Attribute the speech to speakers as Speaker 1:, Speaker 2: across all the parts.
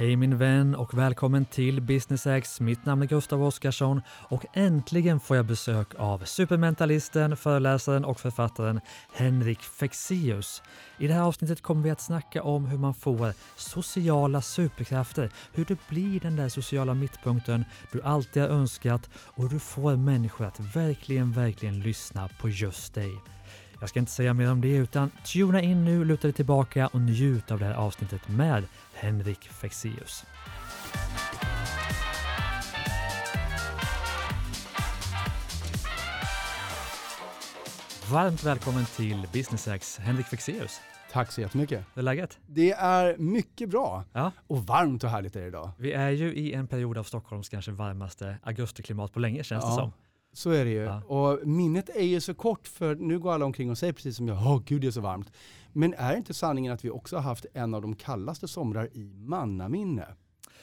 Speaker 1: Hej min vän och välkommen till Business X. Mitt namn är Gustav Oscarsson och äntligen får jag besök av supermentalisten, föreläsaren och författaren Henrik Fexeus. I det här avsnittet kommer vi att snacka om hur man får sociala superkrafter, hur du blir den där sociala mittpunkten du alltid har önskat och hur du får människor att verkligen, verkligen lyssna på just dig. Jag ska inte säga mer om det utan tuna in nu, luta dig tillbaka och njut av det här avsnittet med Henrik Fexeus. Varmt välkommen till Business X, Henrik Fexeus.
Speaker 2: Tack så jättemycket.
Speaker 1: Hur är läget?
Speaker 2: Det är mycket bra.
Speaker 1: Ja.
Speaker 2: Och varmt och härligt är det idag.
Speaker 1: Vi är ju i en period av Stockholms kanske varmaste augustiklimat på länge känns det som.
Speaker 2: Så är det ju.
Speaker 1: Ja.
Speaker 2: Och minnet är ju så kort för nu går alla omkring och säger precis som jag, åh gud det är så varmt. Men är inte sanningen att vi också har haft en av de kallaste somrar i mannaminne?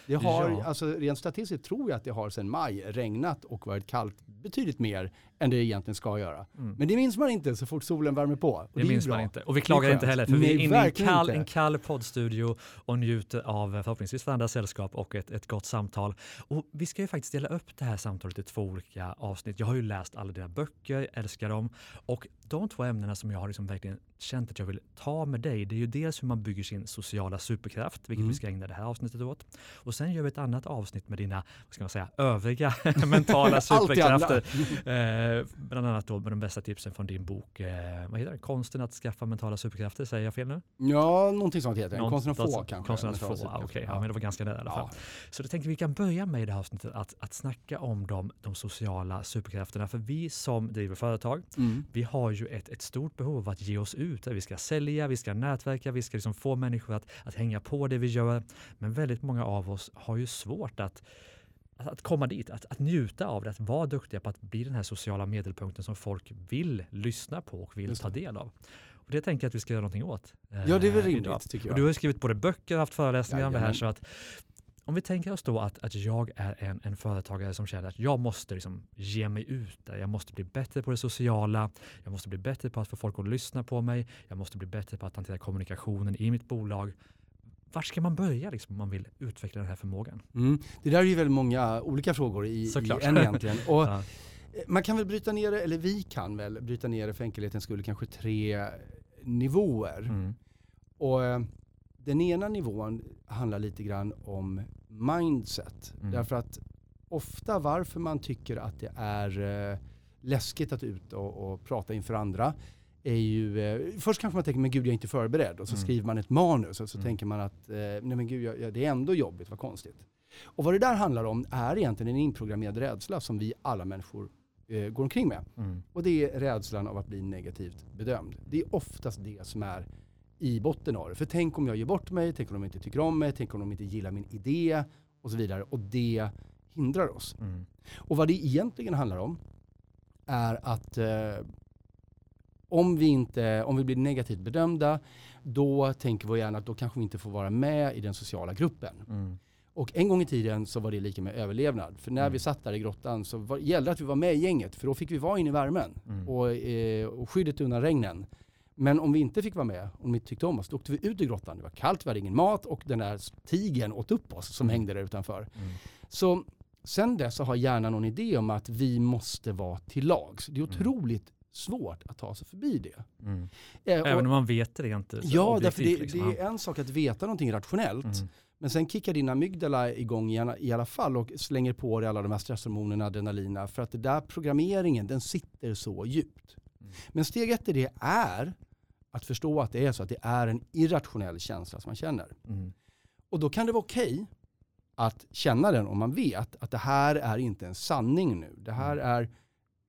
Speaker 2: Det har,
Speaker 1: Ja.
Speaker 2: alltså rent statistiskt tror jag att det har sedan maj regnat och varit kallt betydligt mer än det egentligen ska göra.
Speaker 1: Mm.
Speaker 2: Men det minns man inte så fort solen värmer på. Och
Speaker 1: Det,
Speaker 2: ju
Speaker 1: minns man inte. Och vi
Speaker 2: Det
Speaker 1: klagar inte heller för vi är
Speaker 2: Nej,
Speaker 1: inne i kall, en kall poddstudio och njuter av eh, förhoppningsvis varandras sällskap och ett, ett gott samtal. Och vi ska ju faktiskt dela upp det här samtalet i två olika avsnitt. Jag har ju läst alla dina böcker, älskar dem. Och de två ämnena som jag har liksom verkligen känt att jag vill ta med dig, det är ju dels hur man bygger sin sociala superkraft, vilket
Speaker 2: Mm.
Speaker 1: vi ska ägna det här avsnittet åt. Och sen gör vi ett annat avsnitt med dina, vad ska man säga, övriga mentala superkrafter. Eh, bland annat då med de bästa tipsen från din bok, eh, vad heter det? Konsten att skaffa mentala superkrafter, säger jag fel nu?
Speaker 2: Ja, någonting sånt heter.
Speaker 1: Någon-
Speaker 2: Konsten att få kanske.
Speaker 1: Konsten att få, ja, okej,
Speaker 2: superkrafter.
Speaker 1: ja, men det var ganska nära i alla fall.
Speaker 2: Ja.
Speaker 1: Så då tänkte vi kan börja med i det här avsnittet att, att snacka om de, de sociala superkrafterna. För vi som driver företag,
Speaker 2: Mm.
Speaker 1: vi har ju ett, ett stort behov av att ge oss ut. Vi ska sälja, vi ska nätverka, vi ska liksom få människor att, att hänga på det vi gör. Men väldigt många av oss har ju svårt att att att komma dit, att, att njuta av det, att vara duktiga på att bli den här sociala medelpunkten som folk vill lyssna på och vill ta del av. Och det tänker jag att vi ska göra någonting åt. eh,
Speaker 2: Ja, det är väl rimligt
Speaker 1: idag.
Speaker 2: tycker
Speaker 1: Och
Speaker 2: jag.
Speaker 1: du har ju skrivit både böcker och haft föreläsningar om det här. Så att, om vi tänker oss då att, att jag är en, en företagare som känner att jag måste liksom ge mig ut där. Jag måste bli bättre på det sociala. Jag måste bli bättre på att få folk att lyssna på mig. Jag måste bli bättre på att hantera kommunikationen i mitt bolag. Var ska man börja liksom, om man vill utveckla den här förmågan?
Speaker 2: Mm. Det där är ju väldigt många olika frågor i, i en egentligen. Och
Speaker 1: Ja.
Speaker 2: Man kan väl bryta ner det, eller vi kan väl bryta ner det för enkelhetens skull, kanske tre nivåer.
Speaker 1: Mm.
Speaker 2: Och eh, den ena nivån handlar lite grann om mindset.
Speaker 1: Mm.
Speaker 2: Därför att ofta varför man tycker att det är eh, läskigt att ut och, och prata inför andra är ju, eh, först kanske man tänker men gud jag är inte förberedd och så
Speaker 1: Mm.
Speaker 2: skriver man ett manus och så
Speaker 1: Mm. tänker
Speaker 2: man att eh, nej men gud jag, jag, det är ändå jobbigt, vad konstigt. Och vad det där handlar om är egentligen en inprogrammerad rädsla som vi alla människor eh, går omkring med.
Speaker 1: Mm.
Speaker 2: Och det är rädslan av att bli negativt bedömd. Det är oftast det som är i botten av det. För tänk om jag ger bort mig, tänk om de inte tycker om mig, tänk om de inte gillar min idé och så vidare. Och det hindrar oss.
Speaker 1: Mm.
Speaker 2: Och vad det egentligen handlar om är att eh, om, vi inte, om vi blir negativt bedömda, då tänker vi gärna att då kanske vi inte får vara med i den sociala gruppen.
Speaker 1: Mm.
Speaker 2: Och en gång i tiden så var det lika med överlevnad. För när
Speaker 1: Mm.
Speaker 2: vi satt där i grottan så var, gällde det att vi var med i gänget, för då fick vi vara inne i värmen
Speaker 1: Mm.
Speaker 2: och, eh, och skyddet undan regnen. Men om vi inte fick vara med, om vi inte tyckte om oss, då åkte vi ut i grottan. Det var kallt, vi hade ingen mat och den där tigern åt upp oss som hängde där utanför.
Speaker 1: Mm.
Speaker 2: Så sen dess så har hjärnan någon idé om att vi måste vara till lags. Det är
Speaker 1: Mm.
Speaker 2: otroligt svårt att ta sig förbi det.
Speaker 1: Mm.
Speaker 2: Eh, och-
Speaker 1: Även om man vet det inte. så
Speaker 2: Ja, därför det,
Speaker 1: liksom.
Speaker 2: det är en sak att veta någonting rationellt.
Speaker 1: Mm.
Speaker 2: Men sen kickar din amygdala igång i alla, fall och slänger på dig alla de här stresshormonerna, adrenalina. För att det där programmeringen, den sitter så djupt.
Speaker 1: Mm.
Speaker 2: Men steg ett i det är att förstå att det är så att det är en irrationell känsla som man känner.
Speaker 1: Mm.
Speaker 2: Och då kan det vara okej att känna den om man vet att det här är inte en sanning nu. Det här
Speaker 1: Mm.
Speaker 2: är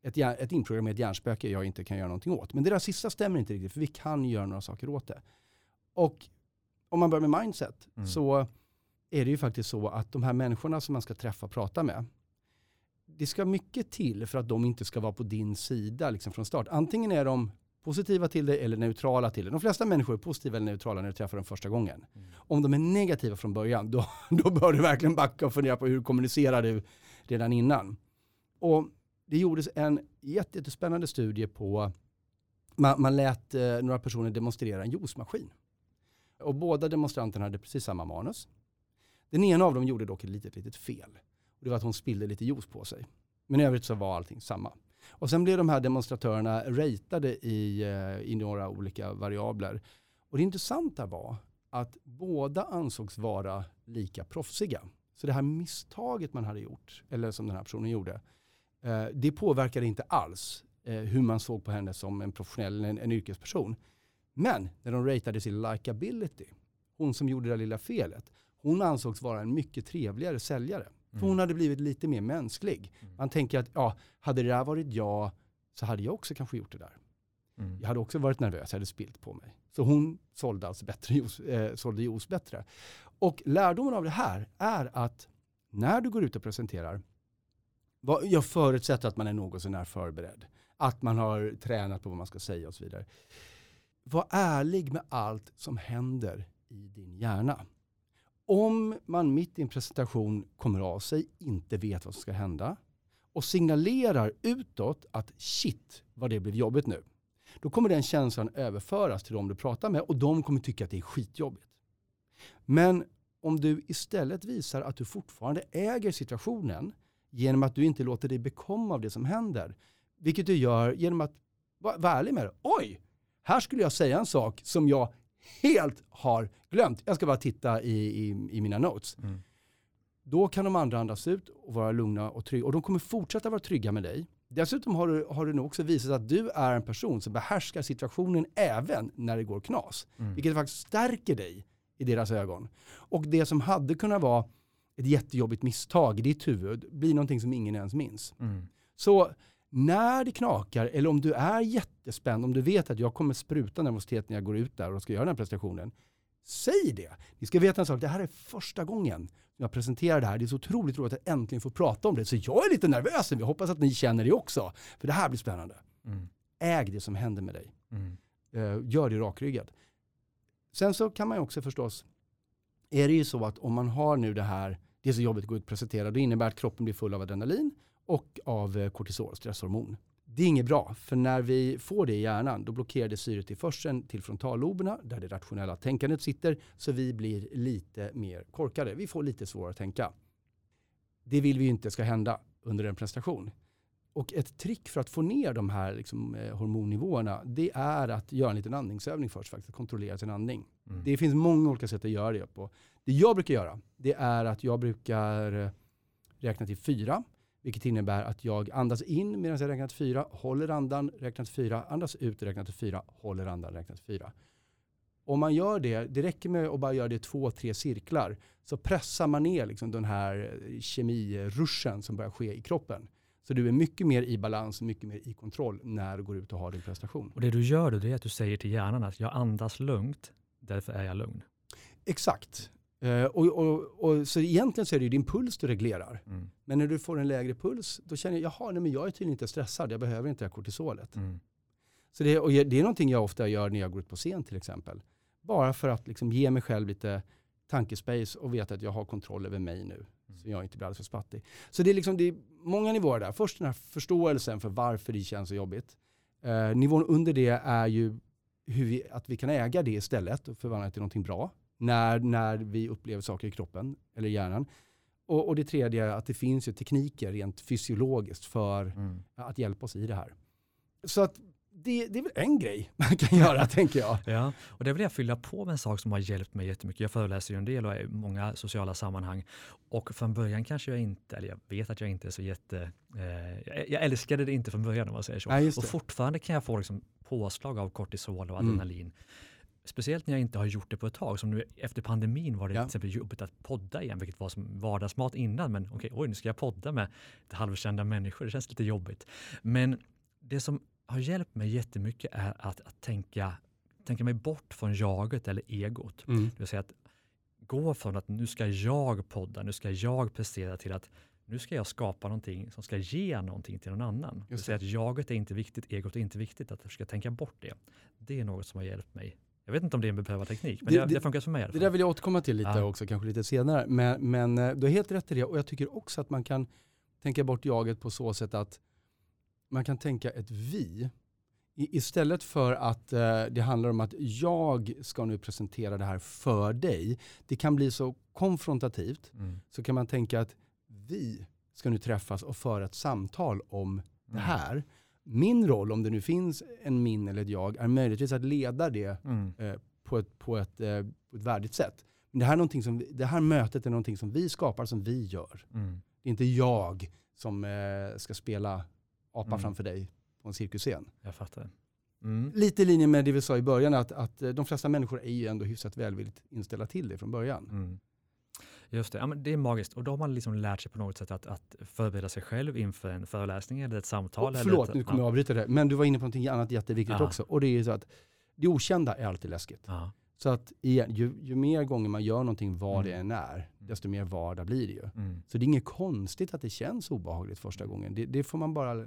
Speaker 2: ett, ett inprogrammerat hjärnspöke jag inte kan göra någonting åt. Men det där sista stämmer inte riktigt för vi kan göra några saker åt det. Och om man börjar med mindset
Speaker 1: Mm.
Speaker 2: så är det ju faktiskt så att de här människorna som man ska träffa och prata med, det ska mycket till för att de inte ska vara på din sida liksom från start. Antingen är de positiva till det eller neutrala till det. De flesta människor är positiva eller neutrala när du träffar dem första gången.
Speaker 1: Mm.
Speaker 2: Om de är negativa från början, då, då bör du verkligen backa och fundera på hur kommunicerar du redan innan. Och det gjordes en jätte- jättespännande studie på, man, man lät eh, några personer demonstrera en juicemaskin. Och båda demonstranterna hade precis samma manus. Den ena av dem gjorde dock ett litet, litet fel. Det var att hon spillde lite juice på sig. Men i övrigt så var allting samma. Och sen blev de här demonstratörerna ratade i, eh, i några olika variabler. Och det intressanta var att båda ansågs vara lika proffsiga. Så det här misstaget man hade gjort, eller som den här personen gjorde, eh, det påverkade inte alls eh, hur man såg på henne som en professionell, en, en yrkesperson. Men när de ratade sin likability, hon som gjorde det lilla felet, hon ansågs vara en mycket trevligare säljare. För hon mm. hade blivit lite mer mänsklig. Mm. Man tänker att ja, hade det där varit jag så hade jag också kanske gjort det där. Mm. Jag hade också varit nervös, jag hade spilt på mig. Så hon sålde alltså bättre juice, eh, sålde juice bättre. Och lärdomen av det här är att när du går ut och presenterar, jag förutsätter att man är något sånär förberedd. Att man har tränat på vad man ska säga och så vidare. Var ärlig med allt som händer i din hjärna. Om man mitt i en presentation kommer av sig, inte vet vad som ska hända och signalerar utåt att shit vad det blev jobbigt nu. Då kommer den känslan överföras till de du pratar med och de kommer tycka att det är skitjobbigt. Men om du istället visar att du fortfarande äger situationen genom att du inte låter dig bekomma av det som händer. Vilket du gör genom att vara ärlig med det. Oj, här skulle jag säga en sak som jag helt har glömt. Jag ska bara titta i, i, i mina notes. Mm. Då kan de andra andas ut och vara lugna och trygga. Och de kommer fortsätta vara trygga med dig. Dessutom har du, har du nog också visat att du är en person som behärskar situationen även när det går knas. Mm. Vilket faktiskt stärker dig i deras ögon. Och det som hade kunnat vara ett jättejobbigt misstag i ditt huvud blir någonting som ingen ens minns. Mm. Så när det knakar, eller om du är jättespänd, om du vet att jag kommer spruta nervositet när jag går ut där och ska göra den här prestationen, säg det. Ni ska veta en sak, det här är första gången jag presenterar det här. Det är så otroligt roligt att äntligen få prata om det. Så jag är lite nervös, vi hoppas att ni känner det också. För det här blir spännande. Mm. Äg det som händer med dig. Mm. Uh, gör det rakryggad. Sen så kan man ju också förstås, är det ju så att om man har nu det här, det är så jobbigt att gå ut och presentera, det innebär att kroppen blir full av adrenalin och av eh, kortisol, stresshormon. Det är inget bra, för när vi får det i hjärnan då blockerar det syretillförseln till frontalloberna där det rationella tänkandet sitter så vi blir lite mer korkade. Vi får lite svårare att tänka. Det vill vi inte ska hända under en prestation. Och ett trick för att få ner de här liksom, eh, hormonnivåerna det är att göra en liten andningsövning först, faktiskt, kontrollera sin andning. Mm. Det finns många olika sätt att göra det på. Det jag brukar göra det är att jag brukar eh, räkna till fyra vilket innebär att jag andas in medan jag räknar till fyra, håller andan, räknar till fyra, andas ut, räknar till fyra, håller andan, räknar till fyra. Om man gör det, det räcker med att bara göra det två, tre cirklar, så pressar man ner liksom den här kemiruschen som börjar ske i kroppen. Så du är mycket mer i balans, mycket mer i kontroll när du går ut och har din prestation.
Speaker 1: Och det du gör då, det är att du säger till hjärnan att jag andas lugnt, därför är jag lugn.
Speaker 2: Exakt. Uh, och, och, och, så egentligen så är det din puls du reglerar. Mm. Men när du får en lägre puls, då känner jag, jaha, nej, men jag är tydligen inte stressad, jag behöver inte det här kortisolet. Mm. Så det, och det är någonting jag ofta gör när jag går ut på scen till exempel. Bara för att liksom ge mig själv lite tankespace och veta att jag har kontroll över mig nu. Mm. Så jag inte blir alldeles för spattig. Så det är, liksom, det är många nivåer där. Först den här förståelsen för varför det känns så jobbigt. Uh, nivån under det är ju vi, att vi kan äga det istället och förvandla det till någonting bra när, när vi upplever saker i kroppen eller hjärnan. Och, och det tredje är att det finns ju tekniker rent fysiologiskt för mm. att hjälpa oss i det här. Så att det, det, är väl en grej man kan göra, tänker jag.
Speaker 1: Ja, och det vill jag fylla på med en sak som har hjälpt mig jättemycket. Jag föreläser ju en del och är i många sociala sammanhang. Och från början kanske jag inte, eller jag vet att jag inte är så jätte... Eh, jag älskade det inte från början om man säger så. Ja, och fortfarande kan jag få liksom påslag av kortisol och mm. adrenalin. Mm speciellt när jag inte har gjort det på ett tag, som nu efter pandemin var det ja. till exempel jobbigt att podda igen, vilket var som vardagsmat innan, men okej, oj, nu ska jag podda med halvkända människor, det känns lite jobbigt. Men det som har hjälpt mig jättemycket är att, att tänka, tänka mig bort från jaget eller egot. Mm. Det vill säga att gå från att nu ska jag podda, nu ska jag prestera till att nu ska jag skapa någonting som ska ge någonting till någon annan. Det vill säga att jaget är inte viktigt, egot är inte viktigt, att jag ska tänka bort det. Det är något som har hjälpt mig jag vet inte om det är en beprövad teknik, men det, det, det funkar för mig i alla
Speaker 2: fall. Det där vill jag återkomma till lite ja. också, kanske lite senare. Men, men eh, du har helt rätt i det och jag tycker också att man kan tänka bort jaget på så sätt att man kan tänka ett vi I, istället för att eh, det handlar om att jag ska nu presentera det här för dig, det kan bli så konfrontativt,
Speaker 1: Mm.
Speaker 2: så kan man tänka att vi ska nu träffas och föra ett samtal om det
Speaker 1: Mm.
Speaker 2: här. Min roll, om det nu finns en min eller ett jag, är möjligtvis att leda det
Speaker 1: Mm.
Speaker 2: på ett, på ett, eh, på ett värdigt sätt. Men det här, är som, det här mötet är någonting som vi skapar, som vi gör.
Speaker 1: Mm.
Speaker 2: Det är inte jag som eh, ska spela apa
Speaker 1: Mm.
Speaker 2: framför dig på en cirkusscen.
Speaker 1: Jag fattar. Mm.
Speaker 2: Lite i linje med det vi sa i början, att, att eh, de flesta människor är ju ändå hyfsat välvilligt inställda till det från början.
Speaker 1: Mm. Just det, ja, men det är magiskt. Och då har man liksom lärt sig på något sätt att, att förbereda sig själv inför en föreläsning eller ett samtal.
Speaker 2: Och
Speaker 1: eller
Speaker 2: förlåt,
Speaker 1: ett,
Speaker 2: nu kommer jag avbryta det. Men du var inne på någonting annat jätteviktigt
Speaker 1: Ja.
Speaker 2: också. Och det är ju så att det okända är alltid läskigt.
Speaker 1: Ja.
Speaker 2: Så att igen, ju, ju mer gånger man gör någonting vad det
Speaker 1: Mm.
Speaker 2: än är, desto mer vardag blir det ju.
Speaker 1: Mm.
Speaker 2: Så det är inget konstigt att det känns obehagligt första gången. Det, det får man bara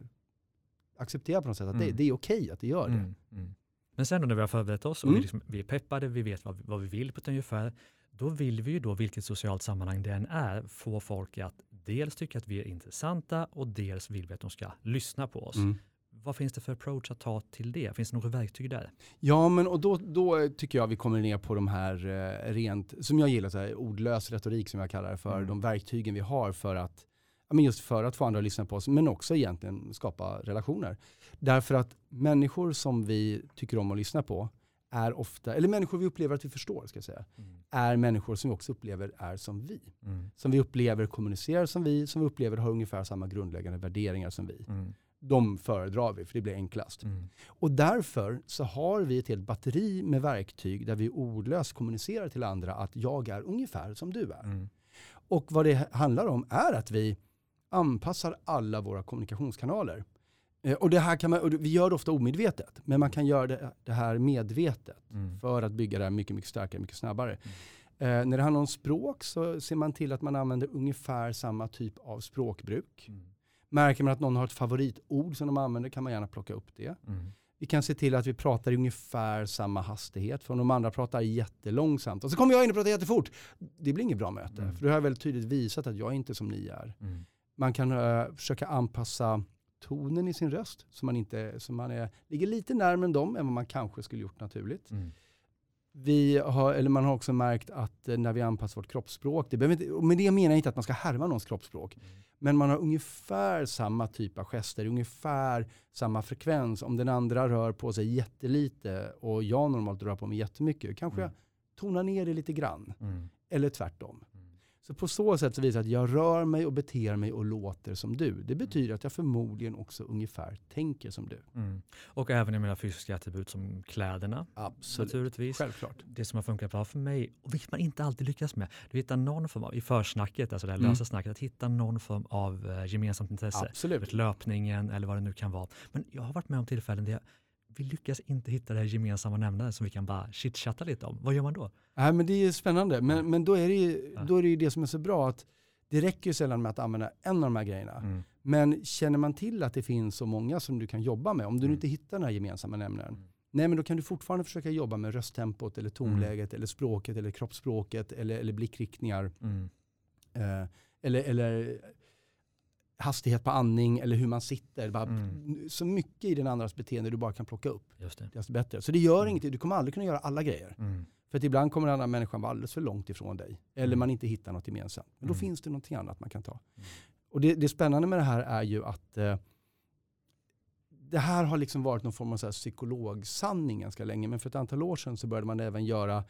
Speaker 2: acceptera på något sätt. Att det,
Speaker 1: Mm.
Speaker 2: det är okej att det gör det.
Speaker 1: Mm. Mm. Men sen då när vi har förberett oss och
Speaker 2: Mm.
Speaker 1: vi, liksom, vi är peppade, vi vet vad, vi- vad vi vill på ett ungefär, då vill vi ju då, vilket socialt sammanhang det än är, få folk att dels tycka att vi är intressanta och dels vill vi att de ska lyssna på oss.
Speaker 2: Mm.
Speaker 1: Vad finns det för approach att ta till det? Finns det några verktyg där?
Speaker 2: Ja, men och då, då tycker jag vi kommer ner på de här eh, rent, som jag gillar, så här, ordlös retorik som jag kallar det för,
Speaker 1: Mm.
Speaker 2: de verktygen vi har för att, ja, men just för att få andra att lyssna på oss, men också egentligen skapa relationer. Därför att människor som vi tycker om att lyssna på är ofta, eller människor vi upplever att vi förstår, ska jag säga, är människor som vi också upplever är som vi.
Speaker 1: Mm.
Speaker 2: Som vi upplever kommunicerar som vi, som vi upplever har ungefär samma grundläggande värderingar som vi.
Speaker 1: Mm.
Speaker 2: De föredrar vi, för det blir enklast.
Speaker 1: Mm.
Speaker 2: Och därför så har vi ett helt batteri med verktyg där vi ordlöst kommunicerar till andra att jag är ungefär som du är.
Speaker 1: Mm.
Speaker 2: Och vad det handlar om är att vi anpassar alla våra kommunikationskanaler. Eh, Och det här kan man, vi gör det ofta omedvetet, men man kan göra det, det här medvetet
Speaker 1: Mm.
Speaker 2: för att bygga det här mycket, mycket starkare, mycket snabbare. Eh, när det handlar om språk så ser man till att man använder ungefär samma typ av språkbruk.
Speaker 1: Mm.
Speaker 2: Märker man att någon har ett favoritord som de använder kan man gärna plocka upp det.
Speaker 1: Mm.
Speaker 2: Vi kan se till att vi pratar i ungefär samma hastighet, för om de andra pratar jättelångsamt och så kommer jag in och pratar jättefort. Det blir inget bra möte,
Speaker 1: Mm.
Speaker 2: för då har jag väldigt tydligt visat att jag är inte som ni är.
Speaker 1: Mm.
Speaker 2: Man kan eh, försöka anpassa tonen i sin röst så man, inte, så man är, ligger lite närmare dem än vad man kanske skulle gjort naturligt.
Speaker 1: Mm.
Speaker 2: Vi har, eller man har också märkt att eh, när vi anpassar vårt kroppsspråk, det behöver inte, med det menar jag inte att man ska härma någons kroppsspråk, men man har ungefär samma typ av gester, ungefär samma frekvens. Om den andra rör på sig jättelite och jag normalt rör på mig jättemycket, kanske
Speaker 1: Mm.
Speaker 2: jag tonar ner det lite grann.
Speaker 1: Mm.
Speaker 2: Eller tvärtom.
Speaker 1: Mm.
Speaker 2: Så på så sätt så visar det att jag rör mig och beter mig och låter som du. Det betyder att jag förmodligen också ungefär tänker som du.
Speaker 1: Mm. Och även i mina fysiska attribut som kläderna
Speaker 2: Absolut.
Speaker 1: naturligtvis.
Speaker 2: Självklart.
Speaker 1: Det som har funkat bra för mig, och vilket man inte alltid lyckas med, du hittar någon form av, i försnacket, alltså det här
Speaker 2: Mm.
Speaker 1: lösa snacket, att hitta någon form av eh, gemensamt intresse.
Speaker 2: Absolut.
Speaker 1: Löpningen eller vad det nu kan vara. Men jag har varit med om tillfällen där jag, vi lyckas inte hitta det här gemensamma nämnaren som vi kan bara chitchatta lite om. Vad gör man då?
Speaker 2: Nej, men det är spännande. Men, men då, är det ju,
Speaker 1: Ja.
Speaker 2: då är det ju det som är så bra att det räcker ju sällan med att använda en av de här grejerna.
Speaker 1: Mm.
Speaker 2: Men känner man till att det finns så många som du kan jobba med, om du
Speaker 1: Mm.
Speaker 2: inte hittar den här gemensamma nämnaren,
Speaker 1: Mm.
Speaker 2: nej men då kan du fortfarande försöka jobba med rösttempot eller tonläget eller språket eller kroppsspråket eller, eller blickriktningar.
Speaker 1: Mm.
Speaker 2: Eh, eller, eller hastighet på andning eller hur man sitter. Bara,
Speaker 1: Mm.
Speaker 2: Så mycket i den andras beteende du bara kan plocka upp,
Speaker 1: Just det.
Speaker 2: desto bättre. Så det gör
Speaker 1: Mm.
Speaker 2: inget, du kommer aldrig kunna göra alla grejer.
Speaker 1: Mm.
Speaker 2: För att ibland kommer den andra människan vara alldeles för långt ifrån dig. Eller
Speaker 1: Mm.
Speaker 2: man inte hittar något gemensamt. Men då
Speaker 1: Mm.
Speaker 2: finns det någonting annat man kan ta.
Speaker 1: Mm.
Speaker 2: Och det, det spännande med det här är ju att eh, det här har liksom varit någon form av så här psykologsanning ganska länge. Men för ett antal år sedan så började man även göra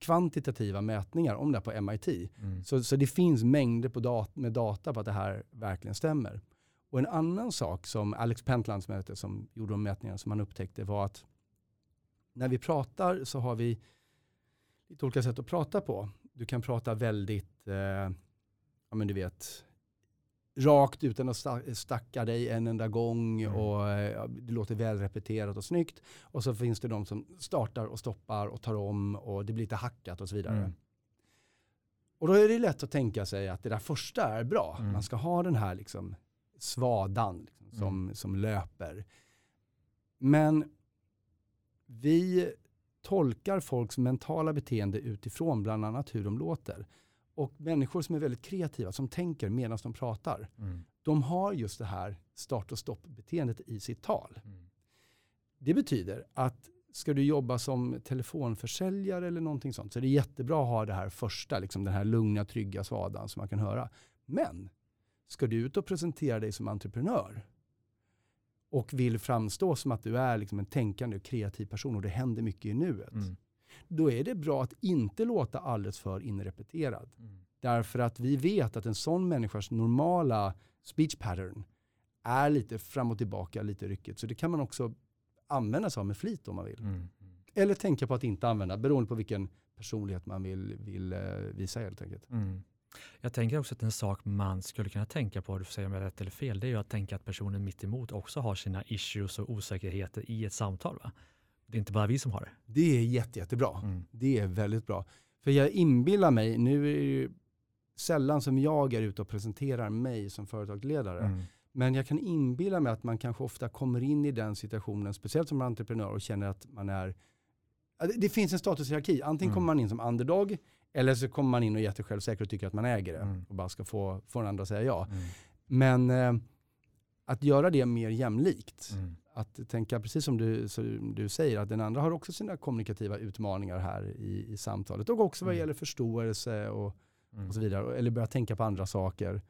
Speaker 2: kvantitativa mätningar om det här på MIT.
Speaker 1: Mm.
Speaker 2: Så, så det finns mängder på dat med data på att det här verkligen stämmer. Och en annan sak som Alex Pentland som, heter, som gjorde de mätningarna som han upptäckte var att när vi pratar så har vi lite olika sätt att prata på. Du kan prata väldigt, eh, ja men du vet, rakt utan att sta- stacka dig en enda gång
Speaker 1: Mm.
Speaker 2: och eh, det låter väl repeterat och snyggt. Och så finns det de som startar och stoppar och tar om och det blir lite hackat och så vidare.
Speaker 1: Mm.
Speaker 2: Och då är det lätt att tänka sig att det där första är bra.
Speaker 1: Mm.
Speaker 2: Man ska ha den här liksom svadan liksom, som, som löper. Men vi tolkar folks mentala beteende utifrån bland annat hur de låter. Och människor som är väldigt kreativa, som tänker medan de pratar,
Speaker 1: Mm.
Speaker 2: de har just det här start och stopp-beteendet i sitt tal.
Speaker 1: Mm.
Speaker 2: Det betyder att ska du jobba som telefonförsäljare eller någonting sånt så är det jättebra att ha det här första, liksom den här lugna, trygga svadan som man kan höra. Men ska du ut och presentera dig som entreprenör och vill framstå som att du är liksom en tänkande och kreativ person och det händer mycket i nuet. Mm. Då är det bra att inte låta alldeles för inrepeterad. Mm. Därför att vi vet att en sån människas normala speech pattern är lite fram och tillbaka, lite ryckigt. Så det kan man också använda sig av med flit om man vill. Mm. Eller tänka på att inte använda, beroende på vilken personlighet man vill, vill uh, visa helt enkelt. Mm.
Speaker 1: Jag tänker också att en sak man skulle kunna tänka på, du får säga om jag är rätt eller fel, det är ju att tänka att personen mitt emot också har sina issues och osäkerheter i ett samtal. Va? Det är inte bara vi som har det.
Speaker 2: Det är jätte, jättebra. Mm. Det är väldigt bra. För jag inbillar mig, nu är det ju sällan som jag är ute och presenterar mig som företagsledare, mm. men jag kan inbilla mig att man kanske ofta kommer in i den situationen, speciellt som entreprenör och känner att man är det finns en statushierarki. Antingen mm. kommer man in som underdog eller så kommer man in och är jättesjälvsäker och tycker att man äger det mm. och bara ska få, få den andra att säga ja. Mm. Men eh, att göra det mer jämlikt, mm. Att tänka precis som du, som du säger, att den andra har också sina kommunikativa utmaningar här i, i samtalet och också vad mm. gäller förståelse och, mm. och så vidare, eller börja tänka på andra saker,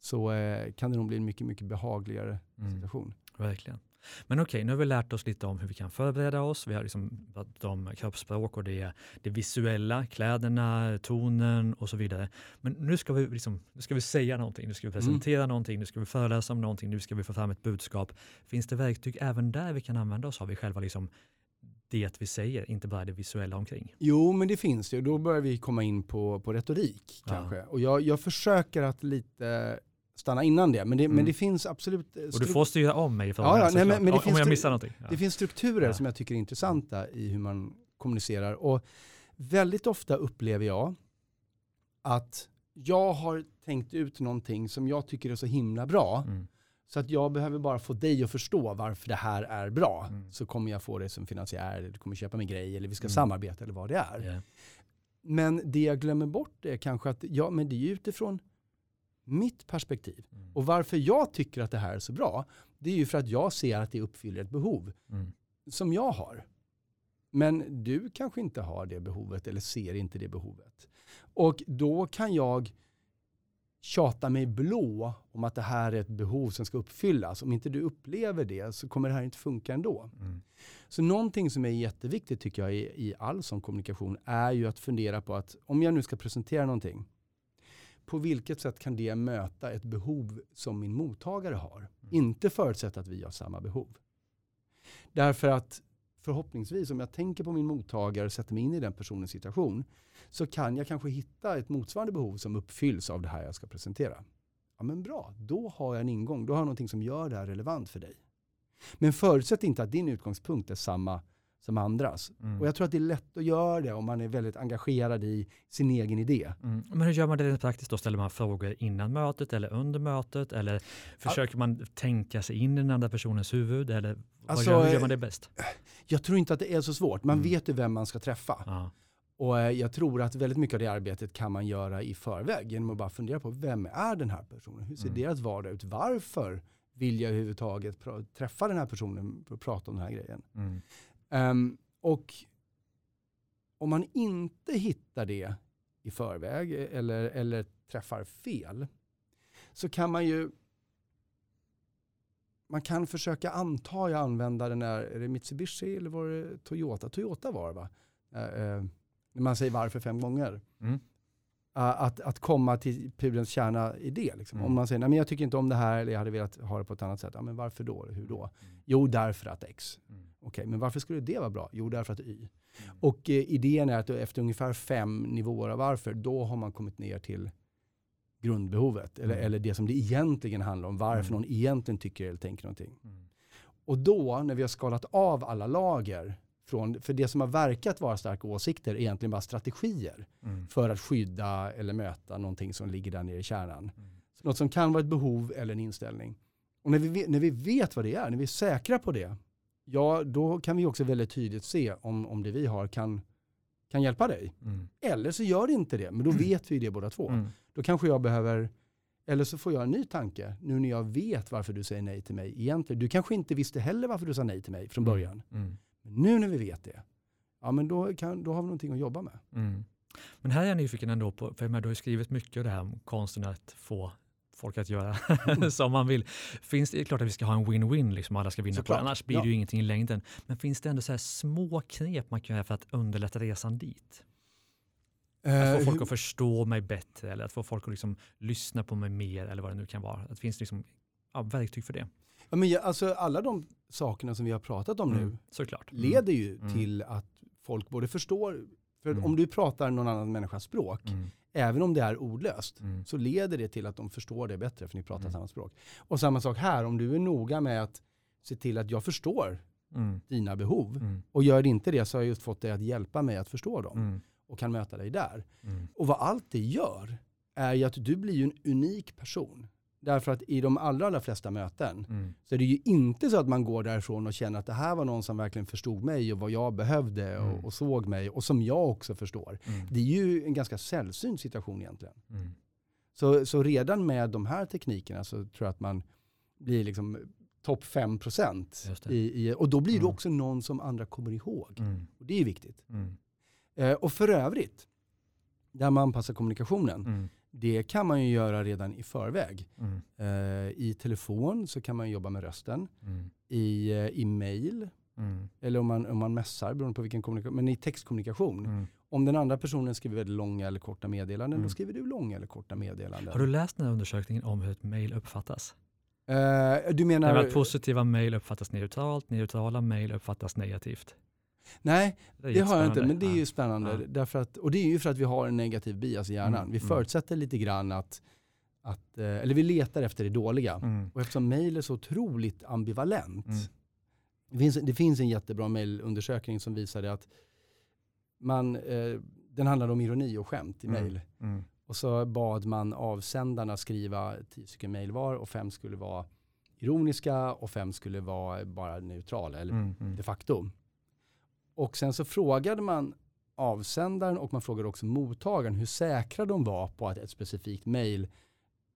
Speaker 2: så eh, kan det nog bli en mycket, mycket behagligare mm. situation.
Speaker 1: Verkligen. Men okej, okay, nu har vi lärt oss lite om hur vi kan förbereda oss. Vi har liksom om kroppsspråk och det, det visuella, kläderna, tonen och så vidare. Men nu ska vi, liksom, nu ska vi säga någonting, nu ska vi mm. presentera mm. någonting, nu ska vi föreläsa om någonting, nu ska vi få fram ett budskap. Finns det verktyg även där vi kan använda oss av i själva liksom det vi säger, inte bara det visuella omkring.
Speaker 2: Jo, men det finns det. Då börjar vi komma in på, på retorik kanske. Ja. Och jag, jag försöker att lite stanna innan det. Men det, mm. men det finns absolut...
Speaker 1: Eh, och du får styra om mig
Speaker 2: ja, ja, nej, men, men det
Speaker 1: om jag missar någonting.
Speaker 2: Ja. Det finns strukturer som jag tycker är intressanta i hur man kommunicerar. Och väldigt ofta upplever jag att jag har tänkt ut någonting som jag tycker är så himla bra. Mm. Så att jag behöver bara få dig att förstå varför det här är bra. Mm. Så kommer jag få det som finansiär, eller du kommer köpa min grej, eller vi ska mm. samarbeta eller vad det är. Yeah. Men det jag glömmer bort är kanske att, ja men det är utifrån mitt perspektiv. Mm. Och varför jag tycker att det här är så bra, det är ju för att jag ser att det uppfyller ett behov mm. som jag har. Men du kanske inte har det behovet eller ser inte det behovet. Och då kan jag tjata mig blå om att det här är ett behov som ska uppfyllas. Om inte du upplever det så kommer det här inte funka ändå. Mm. Så någonting som är jätteviktigt tycker jag i, i all sån kommunikation är ju att fundera på att om jag nu ska presentera någonting, på vilket sätt kan det möta ett behov som min mottagare har? Mm. Inte förutsätta att vi har samma behov. Därför att förhoppningsvis, om jag tänker på min mottagare och sätter mig in i den personens situation, så kan jag kanske hitta ett motsvarande behov som uppfylls av det här jag ska presentera. Ja men bra, då har jag en ingång, då har jag någonting som gör det här relevant för dig. Men förutsätt inte att din utgångspunkt är samma som andras. Mm. Och jag tror att det är lätt att göra det om man är väldigt engagerad i sin egen idé.
Speaker 1: Mm. Men hur gör man det praktiskt då? Ställer man frågor innan mötet eller under mötet? Eller försöker man tänka sig in i den andra personens huvud? Eller alltså, gör, hur gör man det bäst?
Speaker 2: Jag tror inte att det är så svårt. Man mm. vet ju vem man ska träffa. Ja. Och eh, jag tror att väldigt mycket av det arbetet kan man göra i förväg genom att bara fundera på vem är den här personen? Hur ser mm. deras vardag ut? Varför vill jag överhuvudtaget träffa den här personen och prata om den här grejen? Mm. Um, och om man inte hittar det i förväg e-, eller, eller träffar fel så kan man ju man kan försöka anta, jag använda den där, är det Mitsubishi eller var det Toyota? Toyota var det va? Uh, uh, när man säger varför fem gånger. Mm. Uh, att, att komma till pudelns kärna i det. Liksom. Mm. Om man säger, nej men jag tycker inte om det här eller jag hade velat ha det på ett annat sätt. Ja, men varför då? Hur då? Mm. Jo, därför att X. Mm. Okej, okay, men varför skulle det vara bra? Jo, därför att Y. Mm. Och eh, idén är att efter ungefär fem nivåer av varför, då har man kommit ner till grundbehovet. Eller, mm. eller det som det egentligen handlar om, varför mm. någon egentligen tycker eller tänker någonting. Mm. Och då, när vi har skalat av alla lager, från, för det som har verkat vara starka åsikter är egentligen bara strategier mm. för att skydda eller möta någonting som ligger där nere i kärnan. Mm. Något som kan vara ett behov eller en inställning. Och när vi, när vi vet vad det är, när vi är säkra på det, ja då kan vi också väldigt tydligt se om, om det vi har kan, kan hjälpa dig. Mm. Eller så gör det inte det, men då mm. vet vi det båda två. Mm. Då kanske jag behöver Eller så får jag en ny tanke nu när jag vet varför du säger nej till mig egentligen. Du kanske inte visste heller varför du sa nej till mig från början.
Speaker 1: Mm.
Speaker 2: Men nu när vi vet det, ja men då, kan, då har vi någonting att jobba med.
Speaker 1: Mm. Men här är jag nyfiken ändå på, för du har ju skrivit mycket om det här om konsten att få folk att göra som man vill. Finns det, är klart att vi ska ha en win-win, liksom alla ska vinna
Speaker 2: Såklart.
Speaker 1: på det, annars blir
Speaker 2: Ja.
Speaker 1: det ju ingenting i längden. Men finns det ändå så här små knep man kan göra för att underlätta resan dit? Att
Speaker 2: Eh,
Speaker 1: få folk
Speaker 2: hur-
Speaker 1: att förstå mig bättre eller att få folk att liksom lyssna på mig mer eller vad det nu kan vara. Att det finns liksom, ja, verktyg för det.
Speaker 2: Ja, men jag, alltså, alla de sakerna som vi har pratat om nu
Speaker 1: Mm, Såklart. Mm.
Speaker 2: leder ju
Speaker 1: Mm.
Speaker 2: till att folk både förstår, för
Speaker 1: Mm.
Speaker 2: om du pratar någon annan människas språk,
Speaker 1: Mm,
Speaker 2: även om det är ordlöst,
Speaker 1: mm,
Speaker 2: så leder det till att de förstår det bättre för ni pratar
Speaker 1: Mm.
Speaker 2: samma språk. Och samma sak här, om du är noga med att se till att jag förstår dina behov och gör inte det så har jag just fått dig att hjälpa mig att förstå dem och kan möta dig där. Och vad allt det gör är ju att du blir en unik person. Därför att i de allra, allra flesta möten
Speaker 1: mm,
Speaker 2: så är det ju inte så att man går därifrån och känner att det här var någon som verkligen förstod mig och vad jag behövde
Speaker 1: Mm.
Speaker 2: och, och såg mig och som jag också förstår.
Speaker 1: mm,
Speaker 2: Det är ju en ganska sällsynt situation egentligen.
Speaker 1: mm.
Speaker 2: Så, så redan med de här teknikerna så tror jag att man blir liksom topp 5%
Speaker 1: Just det.
Speaker 2: i, i, och då blir det
Speaker 1: Mm.
Speaker 2: också någon som andra kommer ihåg.
Speaker 1: Mm,
Speaker 2: Och det är viktigt.
Speaker 1: mm,
Speaker 2: Eh, och för övrigt, där man anpassar kommunikationen,
Speaker 1: mm,
Speaker 2: det kan man ju göra redan i förväg.
Speaker 1: mm,
Speaker 2: Eh, I telefon så kan man jobba med rösten.
Speaker 1: mm,
Speaker 2: I, eh, i mail,
Speaker 1: mm,
Speaker 2: eller om man, om man messar, beroende på vilken kommunikation, men i textkommunikation.
Speaker 1: mm.
Speaker 2: Om den andra personen skriver väldigt långa eller korta meddelanden,
Speaker 1: Mm.
Speaker 2: då skriver du långa eller korta meddelanden.
Speaker 1: Har du läst den här undersökningen om hur ett mejl uppfattas?
Speaker 2: Eh, du menar...
Speaker 1: att positiva mejl uppfattas neutralt, neutrala mejl uppfattas negativt.
Speaker 2: Nej,
Speaker 1: Det,
Speaker 2: det har jag inte, men det är ju spännande.
Speaker 1: Ja.
Speaker 2: Därför att, och det är ju för att vi har en negativ bias i hjärnan.
Speaker 1: Mm,
Speaker 2: Vi
Speaker 1: mm.
Speaker 2: förutsätter lite grann att, att, eh, eller vi letar efter det dåliga.
Speaker 1: Mm,
Speaker 2: Och eftersom mejl är så otroligt ambivalent.
Speaker 1: Mm.
Speaker 2: Det, finns, det finns en jättebra mejlundersökning som visade att man, eh, den handlade om ironi och skämt i
Speaker 1: Mm.
Speaker 2: mejl.
Speaker 1: mm,
Speaker 2: Och så bad man avsändarna skriva tio stycken mejl var och fem skulle vara ironiska och fem skulle vara bara neutrala eller
Speaker 1: mm, mm,
Speaker 2: de facto. Och sen så frågade man avsändaren och man frågade också mottagaren hur säkra de var på att ett specifikt mejl,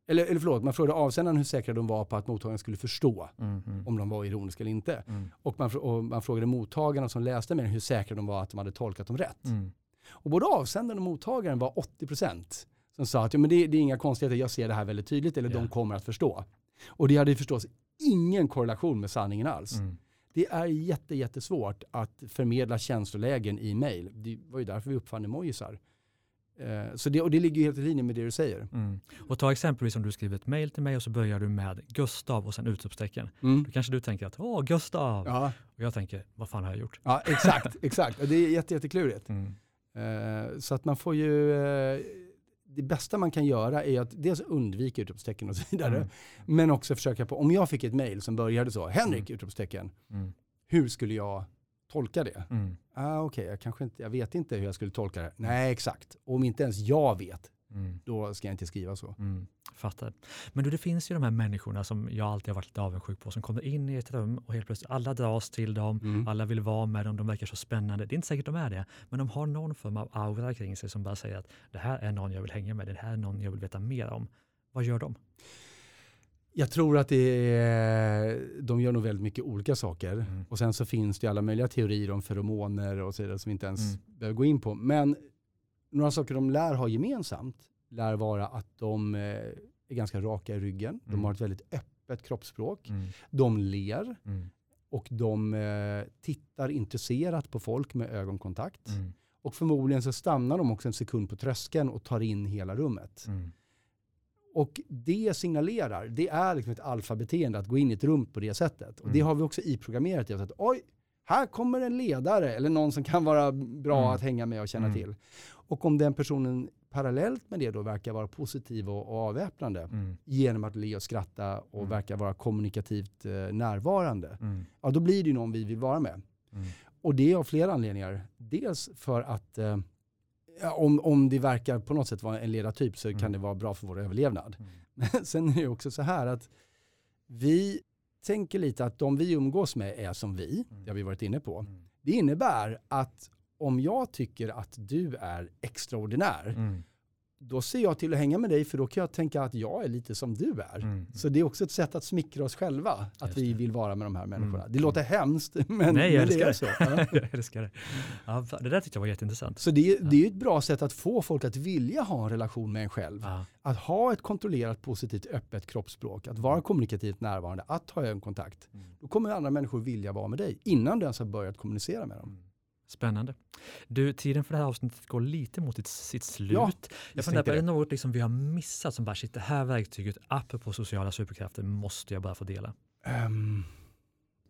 Speaker 2: eller, eller förlåt, man frågade avsändaren hur säkra de var på att mottagaren skulle förstå
Speaker 1: mm,
Speaker 2: om de var ironiska eller inte.
Speaker 1: mm,
Speaker 2: Och man, och man frågade mottagarna som läste mejlen hur säkra de var att de hade tolkat dem rätt.
Speaker 1: mm,
Speaker 2: Och både avsändaren och mottagaren var 80% som sa att ja, men det, det är inga konstigheter, jag ser det här väldigt tydligt eller
Speaker 1: Ja.
Speaker 2: de kommer att förstå. Och det hade förstås ingen korrelation med sanningen alls.
Speaker 1: mm.
Speaker 2: Det är jätte, jättesvårt att förmedla känslolägen i mejl. Det var ju därför vi uppfann emojisar. Eh, Så det, och det ligger helt i linje med det du säger.
Speaker 1: Mm. Och ta exempelvis om du skriver ett mejl till mig och så börjar du med Gustav och sen utropstecken.
Speaker 2: Mm.
Speaker 1: Då kanske du tänker att åh, Gustav!
Speaker 2: Ja,
Speaker 1: Och jag tänker, vad fan har jag gjort?
Speaker 2: ja, exakt, exakt. Och det är jätte, jätteklurigt.
Speaker 1: Mm.
Speaker 2: Eh, Så att man får ju, eh, det bästa man kan göra är att dels undvika utropstecken och så vidare.
Speaker 1: Mm.
Speaker 2: Men också försöka på, om jag fick ett mejl som började så, Henrik,
Speaker 1: Mm.
Speaker 2: utropstecken,
Speaker 1: Mm.
Speaker 2: hur skulle jag tolka det?
Speaker 1: Mm.
Speaker 2: Ah, Okej, jag kanske inte, jag vet inte hur jag skulle tolka det. Nej, exakt. Och om inte ens jag vet,
Speaker 1: Mm.
Speaker 2: då ska jag inte skriva så.
Speaker 1: Mm, fattar. Men du, det finns ju de här människorna som jag alltid har varit lite avundsjuk på som kommer in i ett rum och helt plötsligt alla dras till dem,
Speaker 2: Mm.
Speaker 1: alla vill vara med dem, de verkar så spännande. Det är inte säkert de är det, men de har någon form av aura kring sig som bara säger att det här är någon jag vill hänga med, det här är någon jag vill veta mer om. Vad gör de?
Speaker 2: Jag tror att det är, de gör nog väldigt mycket olika saker.
Speaker 1: Mm.
Speaker 2: Och sen så finns det alla möjliga teorier om feromoner och så vidare som vi inte ens
Speaker 1: Mm.
Speaker 2: behöver gå in på. Men några saker de lär ha gemensamt lär vara att de eh, är ganska raka i ryggen. De
Speaker 1: Mm.
Speaker 2: har ett väldigt öppet kroppsspråk.
Speaker 1: Mm.
Speaker 2: De ler
Speaker 1: Mm.
Speaker 2: och de eh, tittar intresserat på folk med ögonkontakt. Och förmodligen så stannar de också en sekund på tröskeln och tar in hela rummet.
Speaker 1: Mm.
Speaker 2: Och det signalerar, det är liksom ett alfabeteende att gå in i ett rum på det sättet. Och det
Speaker 1: Mm.
Speaker 2: har vi också i programmerat i oss att oj, här kommer en ledare eller någon som kan vara bra
Speaker 1: Mm.
Speaker 2: att hänga med och känna
Speaker 1: Mm.
Speaker 2: till. Och om den personen parallellt med det då verkar vara positiv och, och avväpnande
Speaker 1: Mm.
Speaker 2: genom att le och skratta och
Speaker 1: Mm.
Speaker 2: verkar vara kommunikativt eh, närvarande,
Speaker 1: Mm.
Speaker 2: ja då blir det ju någon vi vill vara med.
Speaker 1: Mm.
Speaker 2: Och det är av flera anledningar. Dels för att eh, om, om det verkar på något sätt vara en ledartyp så
Speaker 1: Mm.
Speaker 2: kan det vara bra för vår överlevnad.
Speaker 1: Mm.
Speaker 2: Men sen är det också så här att vi tänker lite att de vi umgås med är som vi,
Speaker 1: Mm.
Speaker 2: det har vi varit inne på.
Speaker 1: Mm.
Speaker 2: Det innebär att om jag tycker att du är extraordinär,
Speaker 1: Mm.
Speaker 2: Då ser jag till att hänga med dig för då kan jag tänka att jag är lite som du är.
Speaker 1: Mm.
Speaker 2: Så det är också ett sätt att smickra oss själva, att
Speaker 1: Just
Speaker 2: vi
Speaker 1: det.
Speaker 2: vill vara med de här människorna.
Speaker 1: Mm.
Speaker 2: Det låter hemskt, men,
Speaker 1: Nej, jag
Speaker 2: men det är så. Ja.
Speaker 1: jag älskar det. Ja, det där tyckte jag var jätteintressant.
Speaker 2: Så det, är- det är ett bra sätt att få folk att vilja ha en relation med en själv.
Speaker 1: Ja.
Speaker 2: Att ha ett kontrollerat, positivt, öppet kroppsspråk, att vara kommunikativt närvarande, att ha ögonkontakt.
Speaker 1: Mm.
Speaker 2: Då kommer andra människor vilja vara med dig innan du ens har börjat kommunicera med dem.
Speaker 1: Spännande. Du, tiden för det här avsnittet går lite mot sitt, sitt slut.
Speaker 2: Ja,
Speaker 1: jag funderar på, är det något liksom vi har missat som bara, shit, det här verktyget, apropå sociala superkrafter, måste jag bara få dela?
Speaker 2: Ehm,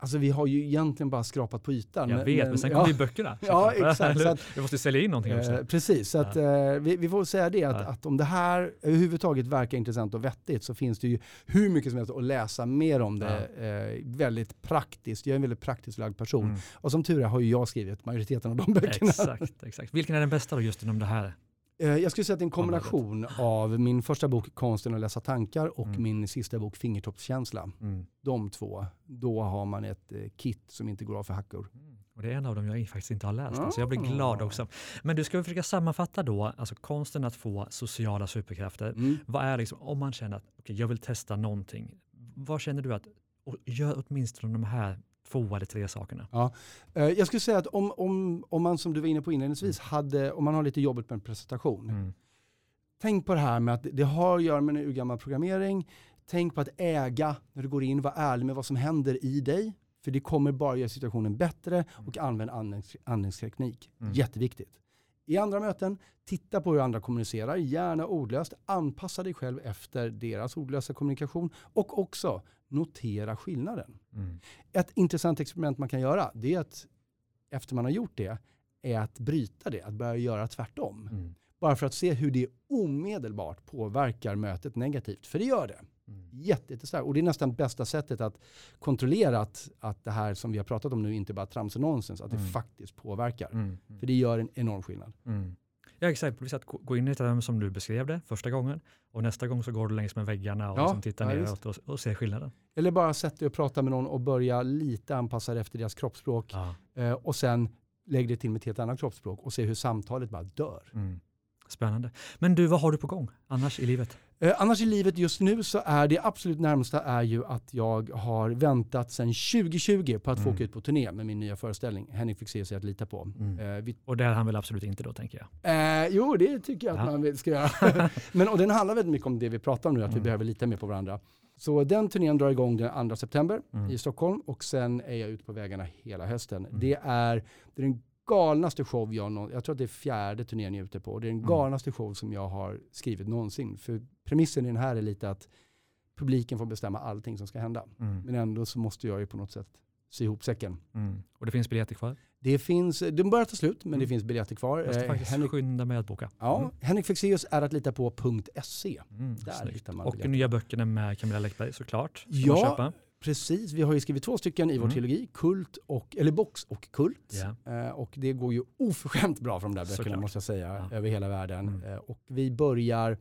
Speaker 2: alltså vi har ju egentligen bara skrapat på ytan.
Speaker 1: Jag vet, men sen
Speaker 2: ja,
Speaker 1: kommer ju böckerna.
Speaker 2: Ja, exakt. Att,
Speaker 1: Vi måste sälja in någonting också.
Speaker 2: Eh, precis, så att, eh, vi, vi får säga det att,
Speaker 1: Ja.
Speaker 2: att om det här överhuvudtaget verkar intressant och vettigt så finns det ju hur mycket som helst att läsa mer om det. Eh, väldigt praktiskt, jag är en väldigt praktiskt lagd person.
Speaker 1: Mm.
Speaker 2: Och som tur är har ju jag skrivit majoriteten av de böckerna.
Speaker 1: Exakt, exakt. Vilken är den bästa då just inom det här?
Speaker 2: Eh, jag skulle säga att det är en kombination av min första bok Konsten att läsa tankar och
Speaker 1: Mm.
Speaker 2: min sista bok Fingertoppskänsla.
Speaker 1: Mm.
Speaker 2: De två, då har man ett eh, kit som inte går av för hackor.
Speaker 1: Mm. Och det är en av dem jag faktiskt inte har läst,
Speaker 2: Ah.
Speaker 1: så jag blir glad också. Men du ska vi försöka sammanfatta då, alltså konsten att få sociala superkrafter.
Speaker 2: Mm.
Speaker 1: Vad är liksom, om man känner att okay, jag vill testa någonting, vad känner du att, och gör åtminstone de här två eller tre sakerna.
Speaker 2: Eh, Jag skulle säga att om, om, om man som du var inne på inledningsvis, hade, om man har lite jobbigt med en presentation,
Speaker 1: Mm.
Speaker 2: tänk på det här med att det har att göra med en urgammal programmering. Tänk på att äga när du går in, var ärlig med vad som händer i dig. För det kommer bara göra situationen bättre och använd andnings, andningsteknik.
Speaker 1: Mm.
Speaker 2: Jätteviktigt. I andra möten, titta på hur andra kommunicerar, gärna ordlöst. Anpassa dig själv efter deras ordlösa kommunikation och också notera skillnaden.
Speaker 1: Mm.
Speaker 2: Ett intressant experiment man kan göra, det är att efter man har gjort det, är att bryta det, att börja göra tvärtom.
Speaker 1: Mm.
Speaker 2: Bara för att se hur det omedelbart påverkar mötet negativt. För det gör det.
Speaker 1: Mm.
Speaker 2: Jätte, jättestarkt. Och det är nästan bästa sättet att kontrollera att, att det här som vi har pratat om nu inte bara trams och nonsens, att det
Speaker 1: Mm.
Speaker 2: faktiskt påverkar.
Speaker 1: Mm.
Speaker 2: För det gör en enorm skillnad.
Speaker 1: Mm. Ja, exempelvis att gå gå in i ett rum som du beskrev det första gången och nästa gång så går du längs med väggarna och
Speaker 2: Ja,
Speaker 1: liksom tittar
Speaker 2: ja,
Speaker 1: neråt och, och ser skillnaden.
Speaker 2: Eller bara sätt dig och prata med någon och börja lite anpassa dig efter deras kroppsspråk.
Speaker 1: Ja.
Speaker 2: Eh, och sen lägg det till med ett helt annat kroppsspråk och se hur samtalet bara dör.
Speaker 1: Mm. Spännande. Men du, vad har du på gång annars i livet?
Speaker 2: Eh, annars i livet just nu så är det absolut närmsta är ju att jag har väntat sedan 2020 på att få
Speaker 1: Mm.
Speaker 2: åka ut på turné med min nya föreställning. Henrik Fexeus är att lita på.
Speaker 1: Mm.
Speaker 2: Eh, vi,
Speaker 1: Och det är han väl absolut inte då, tänker jag.
Speaker 2: eh, jo, det tycker jag att
Speaker 1: Ja.
Speaker 2: man ska göra. Men, och den handlar väldigt mycket om det vi pratar om nu, att vi
Speaker 1: Mm.
Speaker 2: behöver lita mer på varandra. Så den turnén drar igång den 2 september
Speaker 1: Mm.
Speaker 2: i Stockholm och sen är jag ute på vägarna hela hösten.
Speaker 1: Mm.
Speaker 2: Det, är, det är den galnaste show jag nå- jag tror att det är fjärde turnén jag är ute på. Och det är den
Speaker 1: Mm.
Speaker 2: galnaste show som jag har skrivit någonsin. För premissen i den här är lite att publiken får bestämma allting som ska hända.
Speaker 1: Mm.
Speaker 2: Men ändå så måste jag ju på något sätt sy ihop säcken.
Speaker 1: Mm. Och det finns biljetter kvar.
Speaker 2: Det finns, de börjar ta slut men
Speaker 1: Mm.
Speaker 2: det finns biljetter kvar.
Speaker 1: Jag ska
Speaker 2: Eh,
Speaker 1: faktiskt
Speaker 2: Henrik,
Speaker 1: skynda mig att boka.
Speaker 2: ja,
Speaker 1: Mm.
Speaker 2: Henrik Fexeus är att lita på.se.
Speaker 1: Mm.
Speaker 2: Där
Speaker 1: Snyggt.
Speaker 2: hittar man
Speaker 1: Och
Speaker 2: biljetter.
Speaker 1: nya böckerna med Camilla Läckberg såklart. Ska
Speaker 2: Ja. Precis, vi har ju skrivit två stycken i vår
Speaker 1: Mm.
Speaker 2: trilogi, Kult och, eller Box och Kult.
Speaker 1: Ja.
Speaker 2: Eh, och det går ju oförskämt bra för de där böckerna
Speaker 1: Såklart.
Speaker 2: måste jag säga,
Speaker 1: Ja.
Speaker 2: över hela världen.
Speaker 1: Mm.
Speaker 2: Eh, och vi börjar,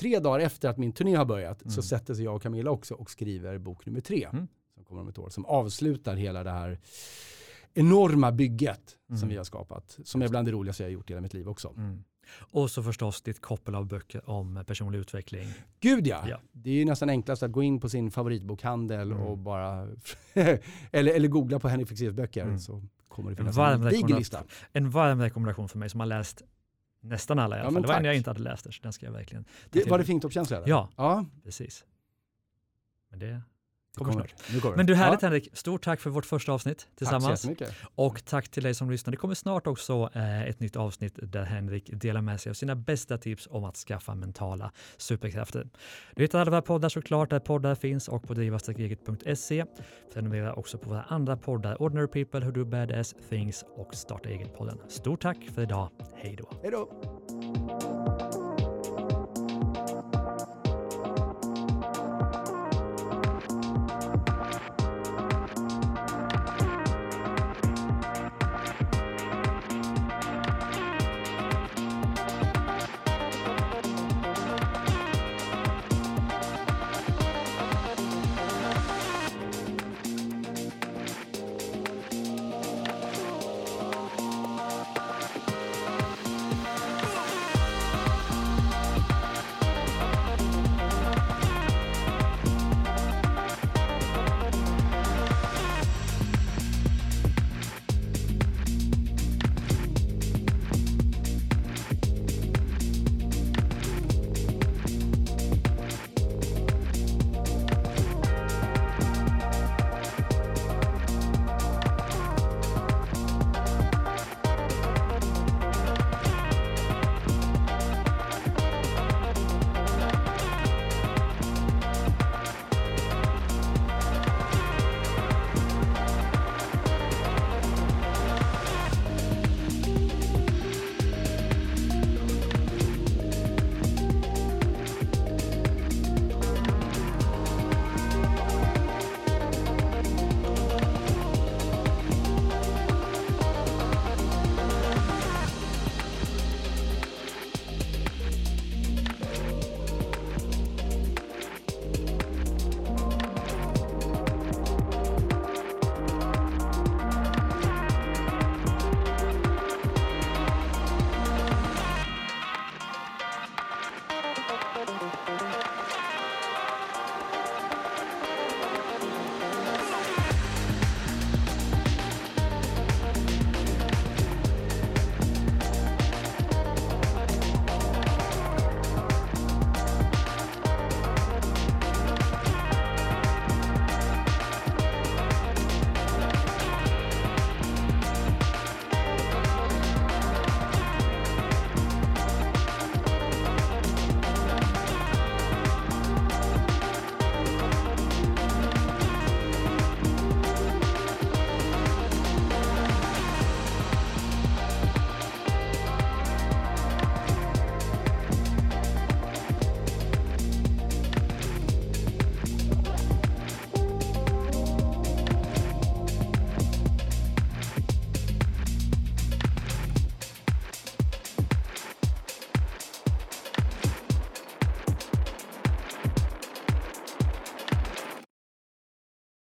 Speaker 2: tre dagar efter att min turné har börjat,
Speaker 1: Mm.
Speaker 2: så sätter sig jag och Camilla också och skriver bok nummer tre,
Speaker 1: Mm.
Speaker 2: som kommer om ett år, som avslutar hela det här enorma bygget
Speaker 1: Mm.
Speaker 2: som vi har skapat. Som är bland det roligaste jag har gjort i hela mitt liv också.
Speaker 1: Och så förstås ditt koppel av böcker om personlig utveckling.
Speaker 2: Gud ja.
Speaker 1: Ja.
Speaker 2: det är ju nästan enklast att gå in på sin favoritbokhandel
Speaker 1: Mm.
Speaker 2: och bara, eller, eller googla på Henrik Fexeus böcker
Speaker 1: Mm.
Speaker 2: så kommer det
Speaker 1: En
Speaker 2: finnas
Speaker 1: varm
Speaker 2: en diger lista.
Speaker 1: En varm rekommendation för mig som har läst nästan alla i alla
Speaker 2: Ja,
Speaker 1: fall. Det var en jag inte hade läst, så den ska jag verkligen
Speaker 2: Det, var det eller?
Speaker 1: Ja.
Speaker 2: ja
Speaker 1: Precis. Men det
Speaker 2: det
Speaker 1: kommer snart.
Speaker 2: Kommer.
Speaker 1: Men du, härligt
Speaker 2: ja.
Speaker 1: Henrik. Stort tack för vårt första avsnitt
Speaker 2: Tack så
Speaker 1: tillsammans. Och tack till dig som lyssnar. Det kommer snart också eh, ett nytt avsnitt där Henrik delar med sig av sina bästa tips om att skaffa mentala superkrafter. Du hittar alla våra poddar såklart där poddar finns och på driva-eget.se. Prenumerera också på våra andra poddar Ordinary People, Who Do Badass Things och Starta Eget-podden. Stort tack för idag. Hej då!
Speaker 2: Hej då.